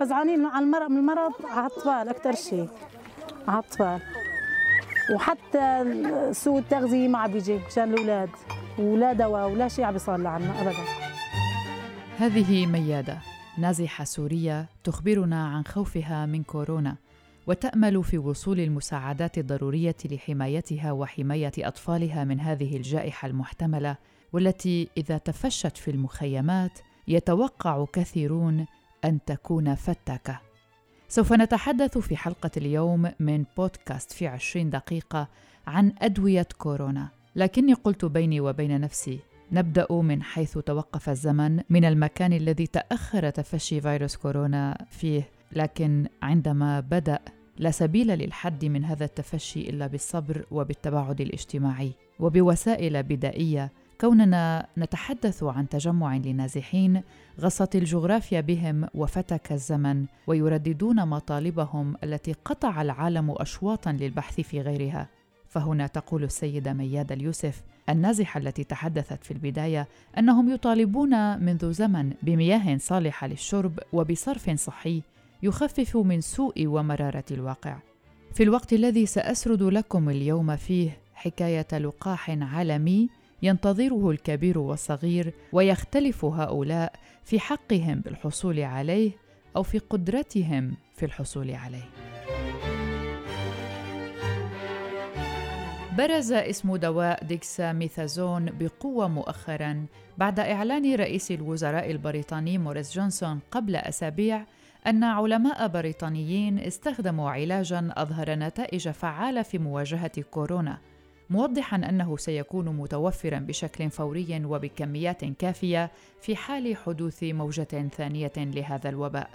فزعانين على المرض من المرض على الأطفال أكثر شيء. على الأطفال. وحتى سوء التغذية ما عم بيجي مشان الأولاد. ولا دواء ولا شيء عم بيصير لعنا أبدا. هذه ميادة نازحة سورية تخبرنا عن خوفها من كورونا وتأمل في وصول المساعدات الضرورية لحمايتها وحماية أطفالها من هذه الجائحة المحتملة والتي إذا تفشت في المخيمات يتوقع كثيرون أن تكون فتاكة. سوف نتحدث في حلقة اليوم من بودكاست في عشرين دقيقة عن أدوية كورونا. لكني قلت بيني وبين نفسي نبدأ من حيث توقف الزمن من المكان الذي تأخر تفشي فيروس كورونا فيه. لكن عندما بدأ لا سبيل للحد من هذا التفشي إلا بالصبر وبالتباعد الاجتماعي وبوسائل بدائية كوننا نتحدث عن تجمع لنازحين غصت الجغرافيا بهم وفتك الزمن ويرددون مطالبهم التي قطع العالم اشواطا للبحث في غيرها. فهنا تقول السيدة مياد اليوسف النازحة التي تحدثت في البداية أنهم يطالبون منذ زمن بمياه صالحة للشرب وبصرف صحي يخفف من سوء ومرارة الواقع. في الوقت الذي سأسرد لكم اليوم فيه حكاية لقاح عالمي ينتظره الكبير والصغير ويختلف هؤلاء في حقهم بالحصول عليه أو في قدرتهم في الحصول عليه. برز اسم دواء ديكساميثازون بقوة مؤخرا بعد إعلان رئيس الوزراء البريطاني بوريس جونسون قبل أسابيع أن علماء بريطانيين استخدموا علاجا أظهر نتائج فعالة في مواجهة كورونا موضحا أنه سيكون متوفرا بشكل فوري وبكميات كافية في حال حدوث موجة ثانية لهذا الوباء.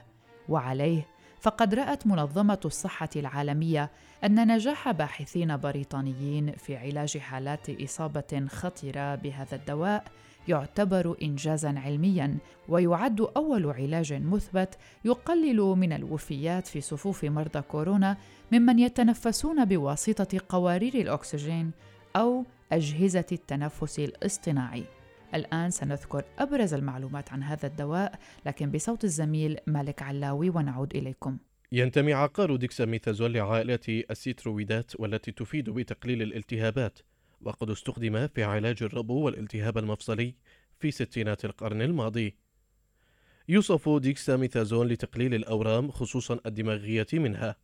وعليه فقد رأت منظمة الصحة العالمية أن نجاح باحثين بريطانيين في علاج حالات إصابة خطره بهذا الدواء يعتبر انجازا علميا ويعد أول علاج مثبت يقلل من الوفيات في صفوف مرضى كورونا ممن يتنفسون بواسطة قوارير الأكسجين أو أجهزة التنفس الاصطناعي. الآن سنذكر أبرز المعلومات عن هذا الدواء لكن بصوت الزميل مالك علاوي ونعود إليكم. ينتمي عقار ديكساميثازول لعائلة السيترويدات والتي تفيد بتقليل الالتهابات. وقد استخدم في علاج الربو والالتهاب المفصلي في ستينات القرن الماضي. يوصف ديكساميثازون لتقليل الأورام خصوصا الدماغية منها.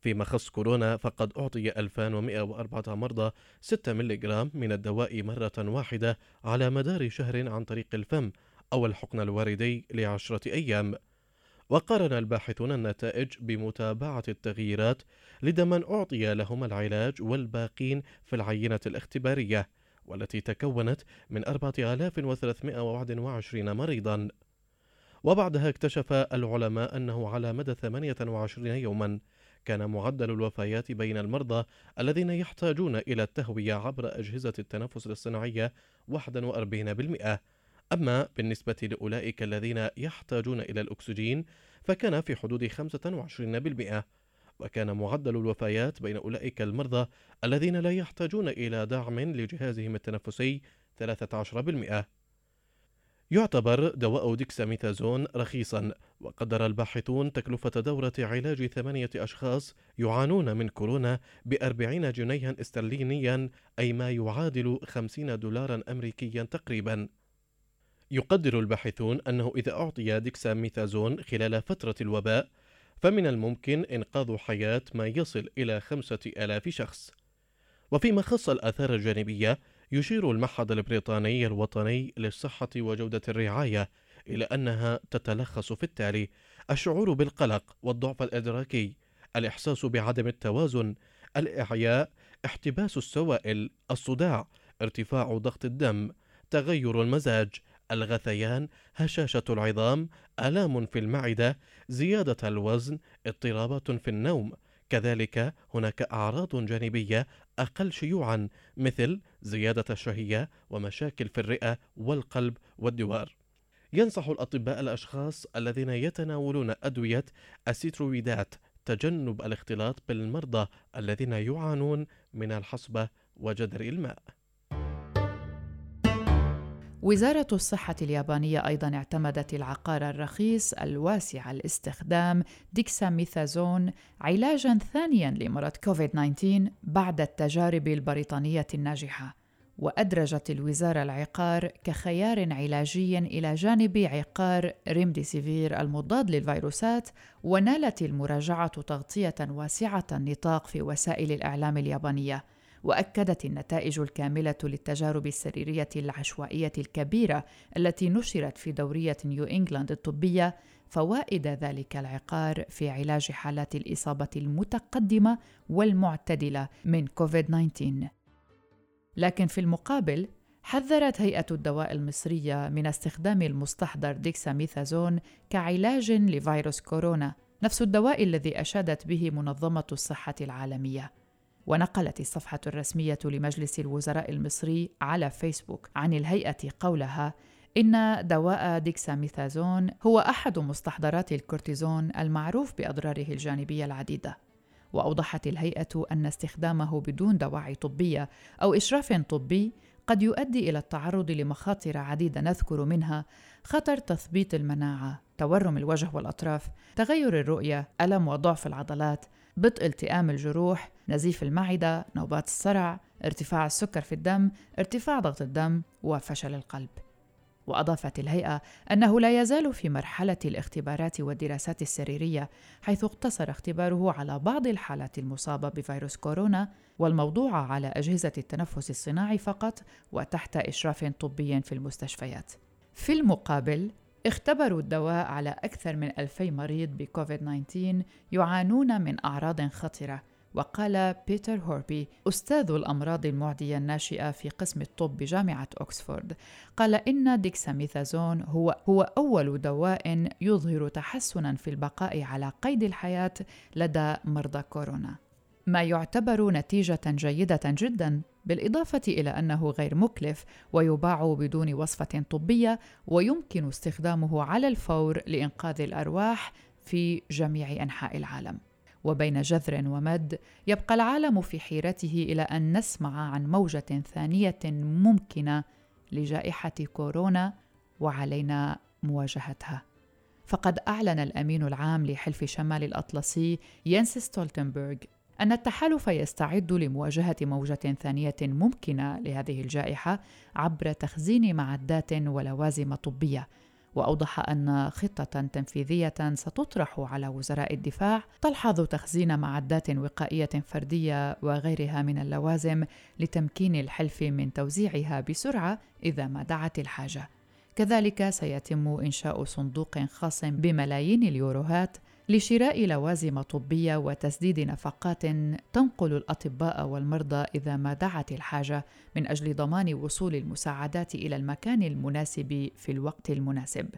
فيما خص كورونا فقد أعطي 2104 مرضى 6 ملغ من الدواء مرة واحدة على مدار شهر عن طريق الفم أو الحقن الوردي لعشرة أيام. وقارن الباحثون النتائج بمتابعة التغييرات لدى من أعطي لهم العلاج والباقين في العينة الاختبارية والتي تكونت من 4321 مريضا. وبعدها اكتشف العلماء أنه على مدى 28 يوما كان معدل الوفيات بين المرضى الذين يحتاجون إلى التهوية عبر أجهزة التنفس الاصطناعي 41% أما بالنسبة لأولئك الذين يحتاجون إلى الأكسجين فكان في حدود 25% وكان معدل الوفيات بين أولئك المرضى الذين لا يحتاجون إلى دعم لجهازهم التنفسي 13% يعتبر دواء ديكساميثازون رخيصا وقدر الباحثون تكلفة دورة علاج ثمانية أشخاص يعانون من كورونا بأربعين جنيها استرلينيا أي ما يعادل خمسين دولارا أمريكيا تقريبا. يقدر الباحثون أنه إذا أعطي ديكساميثازون خلال فترة الوباء فمن الممكن إنقاذ حياة ما يصل إلى خمسة آلاف شخص. وفيما خص الآثار الجانبية يشير المعهد البريطاني الوطني للصحة وجودة الرعاية إلى أنها تتلخص في التالي: الشعور بالقلق والضعف الإدراكي، الإحساس بعدم التوازن، الإعياء، احتباس السوائل، الصداع، ارتفاع ضغط الدم، تغير المزاج، الغثيان، هشاشة العظام، آلام في المعدة، زيادة الوزن، اضطرابات في النوم، كذلك هناك أعراض جانبية أقل شيوعا مثل زيادة الشهية ومشاكل في الرئة والقلب والدوار. ينصح الأطباء الأشخاص الذين يتناولون أدوية السيترويدات تجنب الاختلاط بالمرضى الذين يعانون من الحصبة وجدر الماء. وزارة الصحة اليابانية أيضا اعتمدت العقار الرخيص الواسع الاستخدام ديكساميثازون علاجا ثانيا لمرض كوفيد-19 بعد التجارب البريطانية الناجحة وأدرجت الوزارة العقار كخيار علاجي إلى جانب عقار ريمديسيفير المضاد للفيروسات ونالت المراجعة تغطية واسعة النطاق في وسائل الإعلام اليابانية. وأكدت النتائج الكاملة للتجارب السريرية العشوائية الكبيرة التي نشرت في دورية نيو إنجلاند الطبية فوائد ذلك العقار في علاج حالات الإصابة المتقدمة والمعتدلة من كوفيد 19 لكن في المقابل حذرت هيئة الدواء المصرية من استخدام المستحضر ديكساميثازون كعلاج لفيروس كورونا، نفس الدواء الذي أشادت به منظمة الصحة العالمية. ونقلت الصفحة الرسمية لمجلس الوزراء المصري على فيسبوك عن الهيئة قولها إن دواء ديكساميثازون هو أحد مستحضرات الكورتيزون المعروف بأضراره الجانبية العديدة. وأوضحت الهيئة أن استخدامه بدون دواعي طبية أو إشراف طبي قد يؤدي إلى التعرض لمخاطر عديدة نذكر منها خطر تثبيط المناعة، تورم الوجه والأطراف، تغير الرؤية، ألم وضعف العضلات، بطء التئام الجروح، نزيف المعدة، نوبات الصرع، ارتفاع السكر في الدم، ارتفاع ضغط الدم وفشل القلب. وأضافت الهيئة أنه لا يزال في مرحلة الاختبارات والدراسات السريرية حيث اقتصر اختباره على بعض الحالات المصابة بفيروس كورونا والموضوع على أجهزة التنفس الصناعي فقط وتحت إشراف طبي في المستشفيات في المقابل اختبروا الدواء على أكثر من ألفي مريض بكوفيد-19 يعانون من أعراض خطرة وقال بيتر هوربي أستاذ الأمراض المعدية الناشئة في قسم الطب بجامعة أكسفورد. قال إن ديكساميثازون هو هو أول دواء يظهر تحسنا في البقاء على قيد الحياة لدى مرضى كورونا. ما يعتبر نتيجة جيدة جدا. بالإضافة إلى أنه غير مكلف ويباع بدون وصفة طبية ويمكن استخدامه على الفور لإنقاذ الأرواح في جميع أنحاء العالم. وبين جذر ومد يبقى العالم في حيرته إلى أن نسمع عن موجة ثانية ممكنة لجائحة كورونا وعلينا مواجهتها فقد أعلن الأمين العام لحلف شمال الأطلسي ينس ستولتنبرغ أن التحالف يستعد لمواجهة موجة ثانية ممكنة لهذه الجائحة عبر تخزين معدات ولوازم طبية. وأوضح أن خطة تنفيذية ستطرح على وزراء الدفاع تلحظ تخزين معدات وقائية فردية وغيرها من اللوازم لتمكين الحلف من توزيعها بسرعة إذا ما دعت الحاجة. كذلك سيتم إنشاء صندوق خاص بملايين اليوروهات لشراء لوازم طبية وتسديد نفقات تنقل الأطباء والمرضى إذا ما دعت الحاجة من أجل ضمان وصول المساعدات إلى المكان المناسب في الوقت المناسب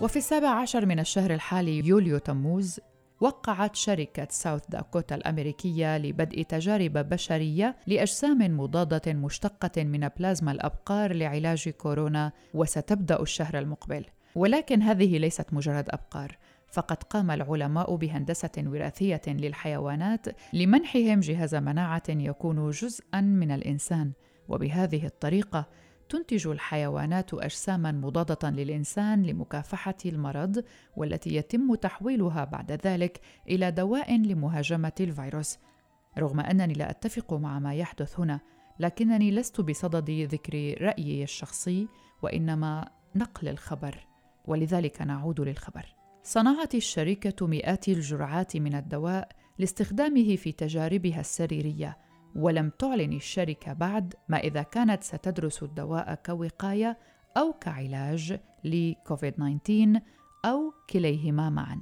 وفي السابع عشر من الشهر الحالي يوليو تموز وقعت شركة ساوث داكوتا الأمريكية لبدء تجارب بشرية لأجسام مضادة مشتقة من بلازما الأبقار لعلاج كورونا وستبدأ الشهر المقبل. ولكن هذه ليست مجرد أبقار. فقد قام العلماء بهندسة وراثية للحيوانات لمنحهم جهاز مناعة يكون جزءا من الإنسان. وبهذه الطريقة تنتج الحيوانات اجساما مضادة للإنسان لمكافحة المرض والتي يتم تحويلها بعد ذلك إلى دواء لمهاجمة الفيروس. رغم أنني لا أتفق مع ما يحدث هنا لكنني لست بصدد ذكر رأيي الشخصي وإنما نقل الخبر. ولذلك نعود للخبر. صنعت الشركة مئات الجرعات من الدواء لاستخدامه في تجاربها السريرية ولم تعلن الشركة بعد ما إذا كانت ستدرس الدواء كوقاية أو كعلاج لكوفيد 19 أو كليهما معا.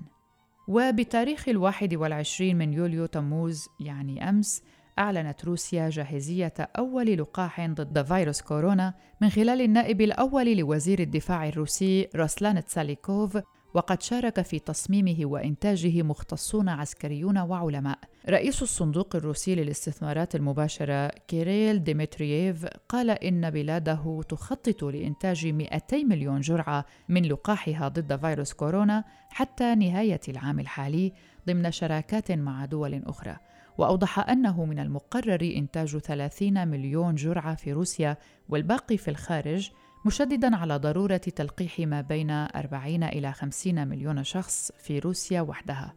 وبتاريخ الواحد والعشرين من يوليو تموز يعني أمس أعلنت روسيا جاهزية أول لقاح ضد فيروس كورونا من خلال النائب الأول لوزير الدفاع الروسي روسلان تساليكوف وقد شارك في تصميمه وإنتاجه مختصون عسكريون وعلماء. رئيس الصندوق الروسي للاستثمارات المباشرة كيريل ديمترييف قال إن بلاده تخطط لإنتاج 200 مليون جرعة من لقاحها ضد فيروس كورونا حتى نهاية العام الحالي ضمن شراكات مع دول أخرى. وأوضح أنه من المقرر إنتاج 30 مليون جرعة في روسيا والباقي في الخارج مشددا على ضرورة تلقيح ما بين 40 إلى 50 مليون شخص في روسيا وحدها.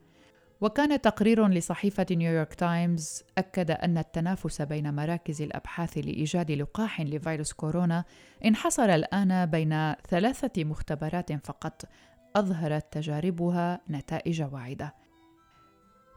وكان تقرير لصحيفة نيويورك تايمز أكد أن التنافس بين مراكز الأبحاث لإيجاد لقاح لفيروس كورونا انحصر الآن بين ثلاثة مختبرات فقط أظهرت تجاربها نتائج واعدة.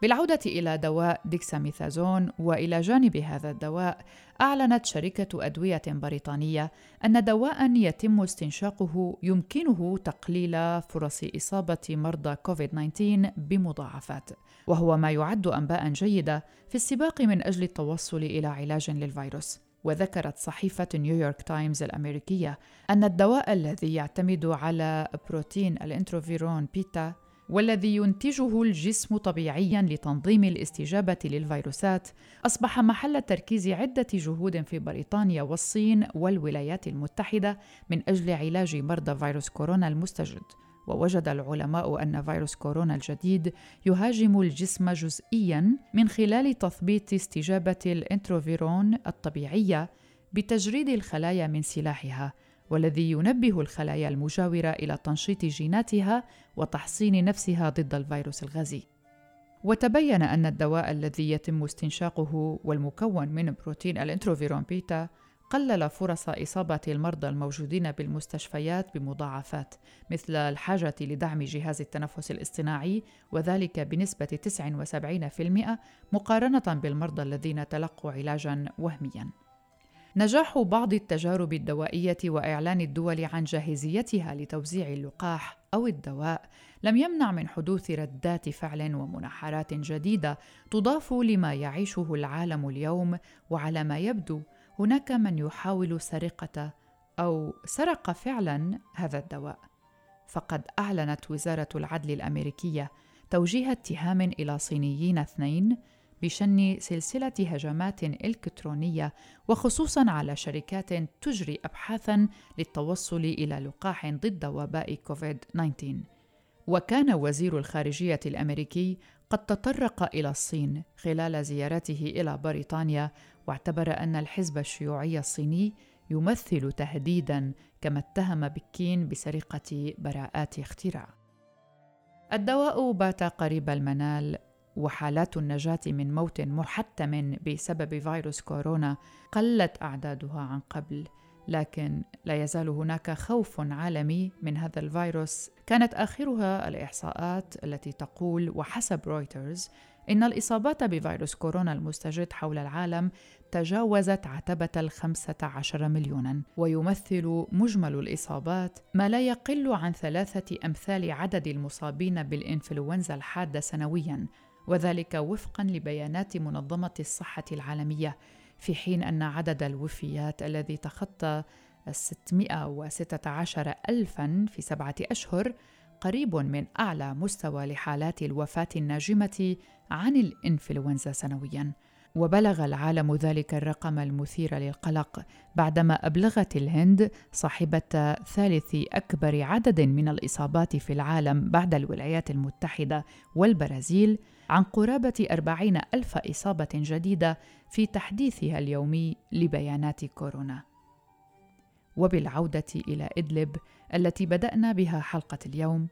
بالعودة إلى دواء ديكساميثازون وإلى جانب هذا الدواء أعلنت شركة أدوية بريطانية أن دواء يتم استنشاقه يمكنه تقليل فرص إصابة مرضى كوفيد-19 بمضاعفات وهو ما يعد أنباء جيدة في السباق من أجل التوصل إلى علاج للفيروس. وذكرت صحيفة نيويورك تايمز الأمريكية أن الدواء الذي يعتمد على بروتين الإنترفيرون بيتا والذي ينتجه الجسم طبيعيا لتنظيم الاستجابة للفيروسات أصبح محل تركيز عدة جهود في بريطانيا والصين والولايات المتحدة من أجل علاج مرضى فيروس كورونا المستجد. ووجد العلماء أن فيروس كورونا الجديد يهاجم الجسم جزئيا من خلال تثبيط استجابة الإنتروفيرون الطبيعية بتجريد الخلايا من سلاحها والذي ينبه الخلايا المجاورة إلى تنشيط جيناتها وتحصين نفسها ضد الفيروس الغازي وتبين أن الدواء الذي يتم استنشاقه والمكون من بروتين الإنترفيرون بيتا قلل فرص إصابة المرضى الموجودين بالمستشفيات بمضاعفات مثل الحاجة لدعم جهاز التنفس الاصطناعي وذلك بنسبة 79% مقارنة بالمرضى الذين تلقوا علاجا وهميا. نجاح بعض التجارب الدوائية وإعلان الدول عن جاهزيتها لتوزيع اللقاح أو الدواء لم يمنع من حدوث ردات فعل ومنحرات جديدة تضاف لما يعيشه العالم اليوم وعلى ما يبدو هناك من يحاول سرقة أو سرق فعلا هذا الدواء. فقد أعلنت وزارة العدل الأمريكية توجيه اتهام إلى صينيين اثنين بشن سلسلة هجمات إلكترونية وخصوصا على شركات تجري ابحاثا للتوصل إلى لقاح ضد وباء كوفيد 19 وكان وزير الخارجية الأمريكي قد تطرق إلى الصين خلال زيارته إلى بريطانيا واعتبر أن الحزب الشيوعي الصيني يمثل تهديدا كما اتهم بكين بسرقة براءات اختراع. الدواء بات قريب المنال وحالات النجاة من موت محتم بسبب فيروس كورونا قلت أعدادها عن قبل لكن لا يزال هناك خوف عالمي من هذا الفيروس. كانت آخرها الإحصاءات التي تقول وحسب رويترز إن الإصابات بفيروس كورونا المستجد حول العالم تجاوزت عتبة الخمسة عشر مليونا ويمثل مجمل الإصابات ما لا يقل عن ثلاثة أمثال عدد المصابين بالإنفلونزا الحادة سنويا. وذلك وفقا لبيانات منظمة الصحة العالمية في حين أن عدد الوفيات الذي تخطى 616 ألفا في سبعة أشهر قريب من أعلى مستوى لحالات الوفاة الناجمة عن الإنفلونزا سنوياً. وبلغ العالم ذلك الرقم المثير للقلق بعدما أبلغت الهند صاحبة ثالث أكبر عدد من الإصابات في العالم بعد الولايات المتحدة والبرازيل عن قرابة أربعين ألف إصابة جديدة في تحديثها اليومي لبيانات كورونا. وبالعودة إلى إدلب التي بدأنا بها حلقة اليوم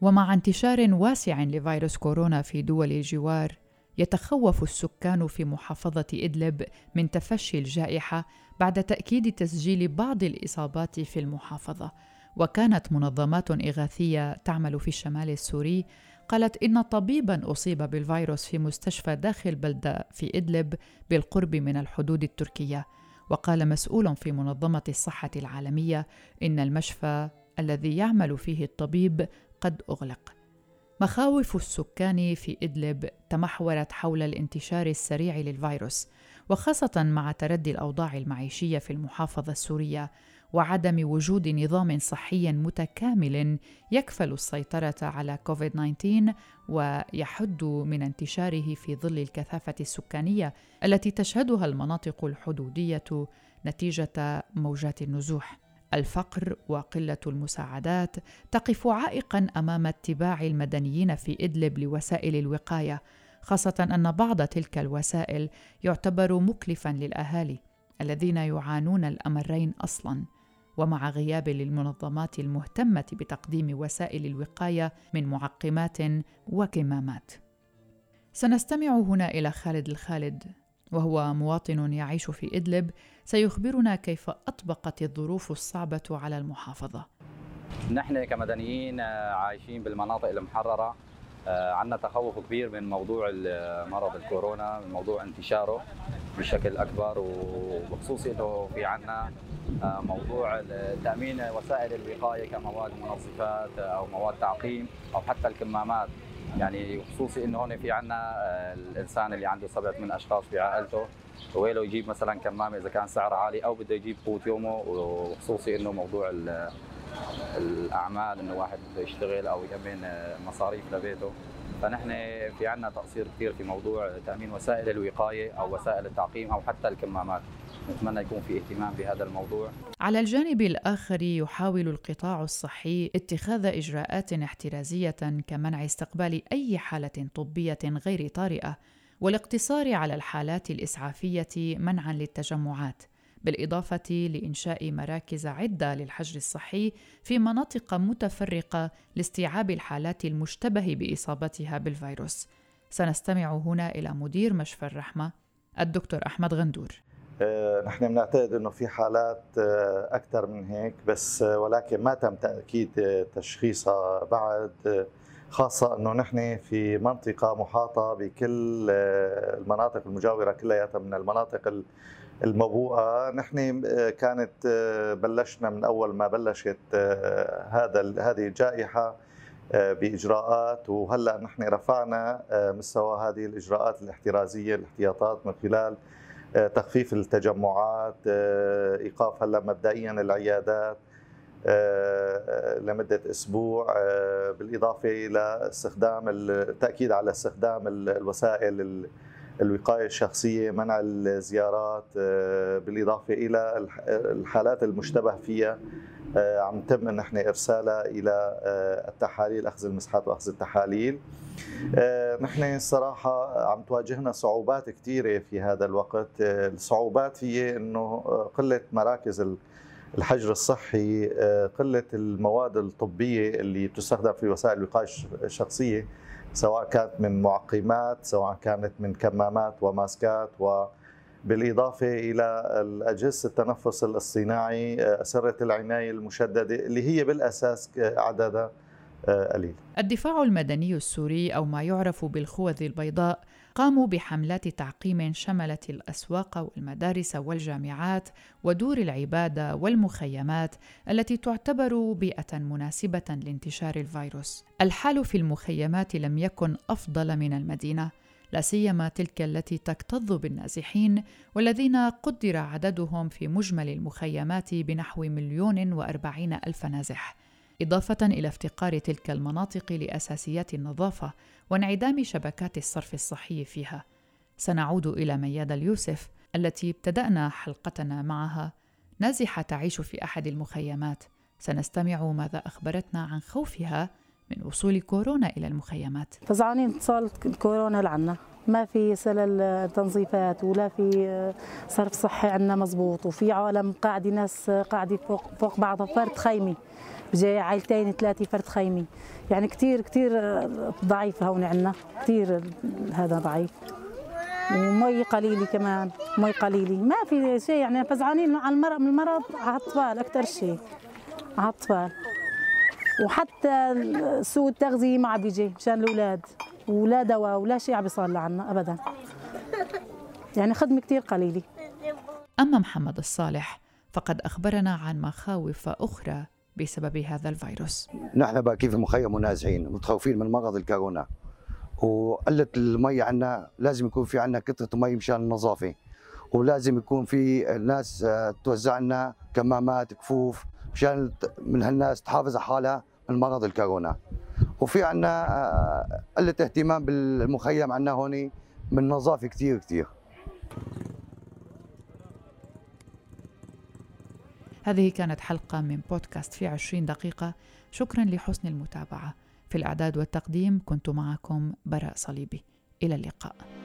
ومع انتشار واسع لفيروس كورونا في دول الجوار يتخوف السكان في محافظة إدلب من تفشي الجائحة بعد تأكيد تسجيل بعض الإصابات في المحافظة، وكانت منظمات إغاثية تعمل في الشمال السوري قالت إن طبيبا أصيب بالفيروس في مستشفى داخل بلدة في إدلب بالقرب من الحدود التركية، وقال مسؤول في منظمة الصحة العالمية إن المشفى الذي يعمل فيه الطبيب قد أغلق. مخاوف السكان في إدلب تمحورت حول الانتشار السريع للفيروس وخاصة مع تردي الأوضاع المعيشية في المحافظة السورية وعدم وجود نظام صحي متكامل يكفل السيطرة على كوفيد 19 ويحد من انتشاره في ظل الكثافة السكانية التي تشهدها المناطق الحدودية نتيجة موجات النزوح. الفقر وقلة المساعدات تقف عائقا أمام اتباع المدنيين في إدلب لوسائل الوقاية خاصة أن بعض تلك الوسائل يعتبر مكلفا للأهالي الذين يعانون الأمرين أصلا ومع غياب للمنظمات المهتمة بتقديم وسائل الوقاية من معقمات وكمامات. سنستمع هنا إلى خالد الخالد وهو مواطن يعيش في إدلب. سيخبرنا كيف أطبقت الظروف الصعبة على المحافظة. نحن كمدنيين عايشين بالمناطق المحررة. آه، عندنا تخوف كبير من موضوع مرض الكورونا من موضوع انتشاره بشكل أكبر وبخصوص إنه في عندنا آه، موضوع تأمين وسائل الوقاية كمواد منظفات أو مواد تعقيم أو حتى الكمامات. يعني خصوصي إنه هون في عندنا الإنسان اللي عنده سبعه من أشخاص في عائلته ويله يجيب مثلا كمامة إذا كان سعرها عالي أو بده يجيب قوت يومه وخصوصي إنه موضوع الأعمال إنه واحد بده يشتغل أو يأمن مصاريف لبيته. فنحن في عندنا تقصير كثير في موضوع تأمين وسائل الوقاية أو وسائل التعقيم أو حتى الكمامات. نتمنى يكون في اهتمام بهذا الموضوع. على الجانب الآخر يحاول القطاع الصحي اتخاذ إجراءات احترازية كمنع استقبال أي حالة طبية غير طارئة والاقتصار على الحالات الإسعافية منعا للتجمعات. بالإضافة لإنشاء مراكز عدة للحجر الصحي في مناطق متفرقة لاستيعاب الحالات المشتبه بإصابتها بالفيروس. سنستمع هنا إلى مدير مشفى الرحمة الدكتور أحمد غندور. آه، نحن بنعتقد إنه في حالات آه، أكثر من هيك بس آه، ولكن ما تم تأكيد تشخيصها بعد خاصة أنه نحن في منطقة محاطة بكل المناطق المجاورة كلياتها من المناطق المبوءة. نحن آه، كانت آه، بلشنا من أول ما بلشت آه، هذا هذه الجائحة بإجراءات. وهلأ نحن رفعنا مستوى هذه الإجراءات الاحترازية الاحتياطات من خلال تخفيف التجمعات إيقاف هلأ مبدئيا العيادات لمدة أسبوع بالإضافة إلى استخدام التاكيد على استخدام الوسائل الوقاية الشخصية منع الزيارات آه، بالإضافة إلى الحالات المشتبه فيها آه، عم تم إن إحنا إرسالها إلى آه، التحاليل أخذ المسحات وأخذ التحاليل. نحن الصراحه عم تواجهنا صعوبات كثيره في هذا الوقت. الصعوبات هي إنه قلة مراكز الحجر الصحي قلة المواد الطبية اللي تستخدم في وسائل الوقاية الشخصية سواء كانت من معقمات سواء كانت من كمامات وماسكات و بالإضافة إلى أجهزة التنفس الصناعي أسرة العناية المشددة اللي هي بالأساس عددها قليل. الدفاع المدني السوري أو ما يعرف بالخوذ البيضاء قاموا بحملات تعقيم شملت الأسواق والمدارس والجامعات ودور العباده والمخيمات التي تعتبر بيئة مناسبة لانتشار الفيروس. الحال في المخيمات لم يكن أفضل من المدينة لا سيما تلك التي تكتظ بالنازحين والذين قدر عددهم في مجمل المخيمات بنحو مليون وأربعين ألف نازح. إضافة إلى افتقار تلك المناطق لأساسيات النظافة وانعدام شبكات الصرف الصحي فيها. سنعود إلى مياد اليوسف التي ابتدأنا حلقتنا معها نازحة تعيش في أحد المخيمات. سنستمع ماذا أخبرتنا عن خوفها من وصول كورونا إلى المخيمات. فزعانين اتصال الكورونا لعنا ما في سلل تنظيفات ولا في صرف صحي عندنا مزبوط وفي عالم قاعدة ناس قاعدة فوق فوق بعضها فرد خيمي جاي عائلتين ثلاثة فرد خيمي. يعني كثير كثير ضعيف هون عندنا. كثير هذا ضعيف. ومي قليلة كمان. مي قليلة. ما في شيء. يعني فزعانين على المرض من المرض على الأطفال أكثر شيء. على الأطفال. وحتى سوء التغذية ما عم بيجي مشان الأولاد. ولا دواء ولا شيء عم بيصير لعنا ابدا. يعني خدمة كثير قليلة. أما محمد الصالح فقد أخبرنا عن مخاوف أخرى بسبب هذا الفيروس. نحن باقي في مخيم منازعين متخوفين من مرض الكورونا. وقلة المي عندنا لازم يكون في عندنا كثرة مي مشان النظافة ولازم يكون في الناس آه، توزع لنا كمامات كفوف مشان من هالناس تحافظ على حالها من مرض الكورونا. وفي عندنا آه، قلة اهتمام بالمخيم عندنا هون من نظافة كثير كثير هذه كانت حلقة من بودكاست في عشرين دقيقة. شكرا لحسن المتابعة. في الإعداد والتقديم كنت معكم براء صليبي. إلى اللقاء.